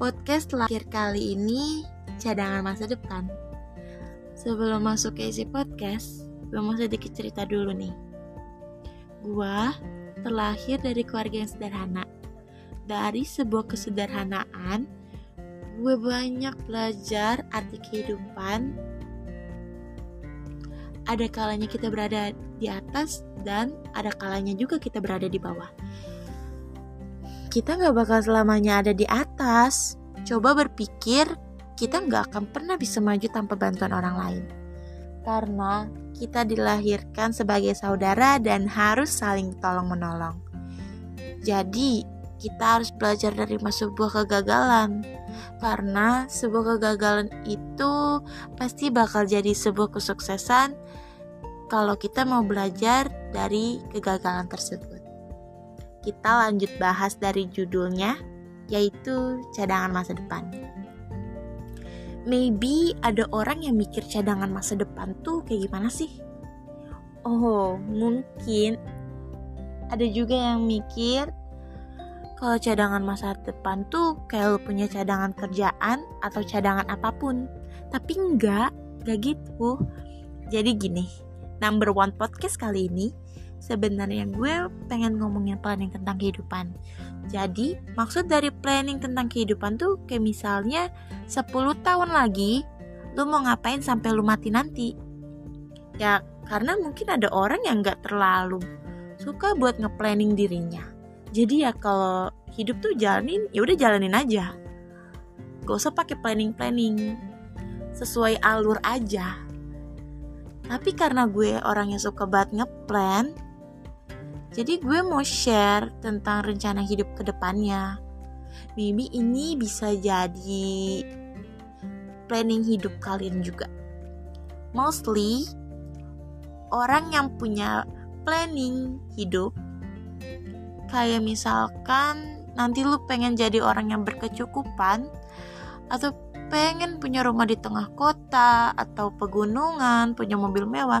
Podcast terakhir kali ini cadangan masa depan. Sebelum masuk ke isi podcast, gue mau sedikit cerita dulu nih. Gua terlahir dari keluarga yang sederhana. Dari sebuah kesederhanaan, gue banyak belajar arti kehidupan. Ada kalanya kita berada di atas dan ada kalanya juga kita berada di bawah kita nggak bakal selamanya ada di atas. Coba berpikir, kita nggak akan pernah bisa maju tanpa bantuan orang lain. Karena kita dilahirkan sebagai saudara dan harus saling tolong-menolong. Jadi, kita harus belajar dari sebuah kegagalan. Karena sebuah kegagalan itu pasti bakal jadi sebuah kesuksesan kalau kita mau belajar dari kegagalan tersebut kita lanjut bahas dari judulnya, yaitu cadangan masa depan. Maybe ada orang yang mikir cadangan masa depan tuh kayak gimana sih? Oh, mungkin ada juga yang mikir kalau cadangan masa depan tuh kayak lo punya cadangan kerjaan atau cadangan apa pun. Tapi enggak, enggak gitu. Jadi gini, number one podcast kali ini sebenarnya gue pengen ngomongin planning tentang kehidupan. Jadi, maksud dari planning tentang kehidupan tuh kayak misalnya 10 tahun lagi lu mau ngapain sampai lu mati nanti. Ya, karena mungkin ada orang yang gak terlalu suka buat nge-planning dirinya. Jadi ya kalau hidup tuh jalanin, ya udah jalanin aja. Gak usah pakai planning-planning. Sesuai alur aja. Tapi karena gue orang yang suka banget ngeplan, jadi gue mau share tentang rencana hidup ke depannya. Maybe ini bisa jadi planning hidup kalian juga. Mostly orang yang punya planning hidup kayak misalkan nanti lu pengen jadi orang yang berkecukupan atau pengen punya rumah di tengah kota atau pegunungan, punya mobil mewah.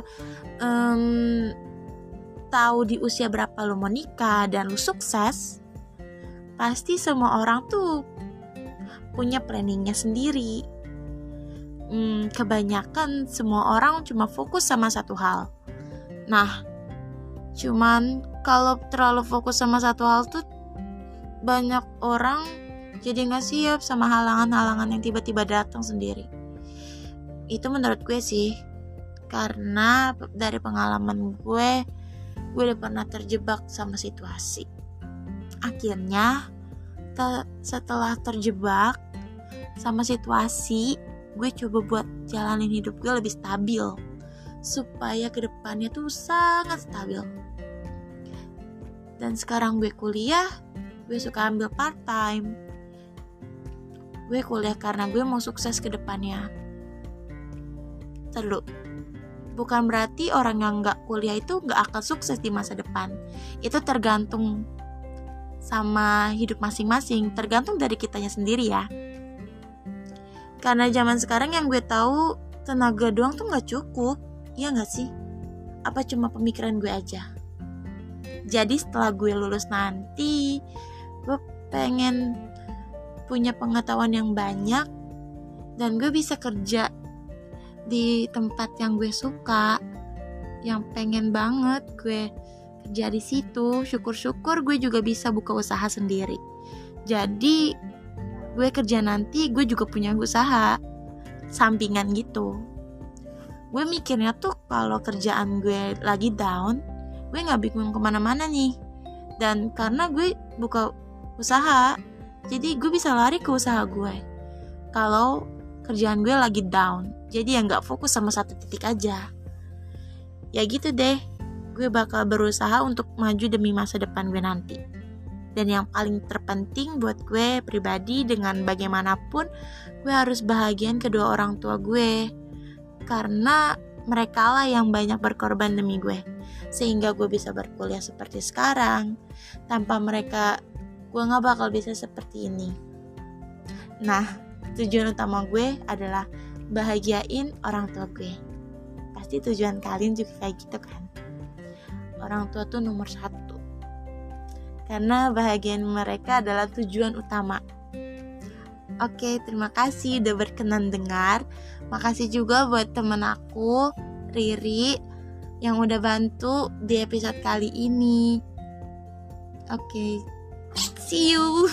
Um, tahu di usia berapa lo mau nikah dan lo sukses, pasti semua orang tuh punya planningnya sendiri. Hmm, kebanyakan semua orang cuma fokus sama satu hal. Nah, cuman kalau terlalu fokus sama satu hal tuh banyak orang jadi nggak siap sama halangan-halangan yang tiba-tiba datang sendiri. Itu menurut gue sih, karena dari pengalaman gue gue udah pernah terjebak sama situasi. Akhirnya te setelah terjebak sama situasi gue coba buat jalanin hidup gue lebih stabil supaya ke depannya tuh sangat stabil. Dan sekarang gue kuliah gue suka ambil part time gue kuliah karena gue mau sukses ke depannya. Terlalu bukan berarti orang yang nggak kuliah itu nggak akan sukses di masa depan. Itu tergantung sama hidup masing-masing, tergantung dari kitanya sendiri ya. Karena zaman sekarang yang gue tahu tenaga doang tuh nggak cukup, ya nggak sih? Apa cuma pemikiran gue aja? Jadi setelah gue lulus nanti, gue pengen punya pengetahuan yang banyak dan gue bisa kerja di tempat yang gue suka yang pengen banget gue kerja di situ. Syukur-syukur gue juga bisa buka usaha sendiri. Jadi gue kerja nanti gue juga punya usaha sampingan gitu. Gue mikirnya tuh kalau kerjaan gue lagi down gue nggak bingung ke mana-mana nih. Dan karena gue buka usaha jadi gue bisa lari ke usaha gue. Kalau kerjaan gue lagi down jadi ya nggak fokus sama satu titik aja. Ya gitu deh gue bakal berusaha untuk maju demi masa depan gue nanti. Dan yang paling terpenting buat gue pribadi dengan bagaimanapun gue harus bahagian kedua orang tua gue. Karena mereka lah yang banyak berkorban demi gue. Sehingga gue bisa berkuliah seperti sekarang. Tanpa mereka gue gak bakal bisa seperti ini. Nah tujuan utama gue adalah bahagiain orang tua gue pasti tujuan kalian juga kayak gitu kan orang tua tuh nomor satu karena bahagian mereka adalah tujuan utama Oke, terima kasih udah berkenan dengar. Makasih juga buat temen aku, Riri, yang udah bantu di episode kali ini. Oke, see you.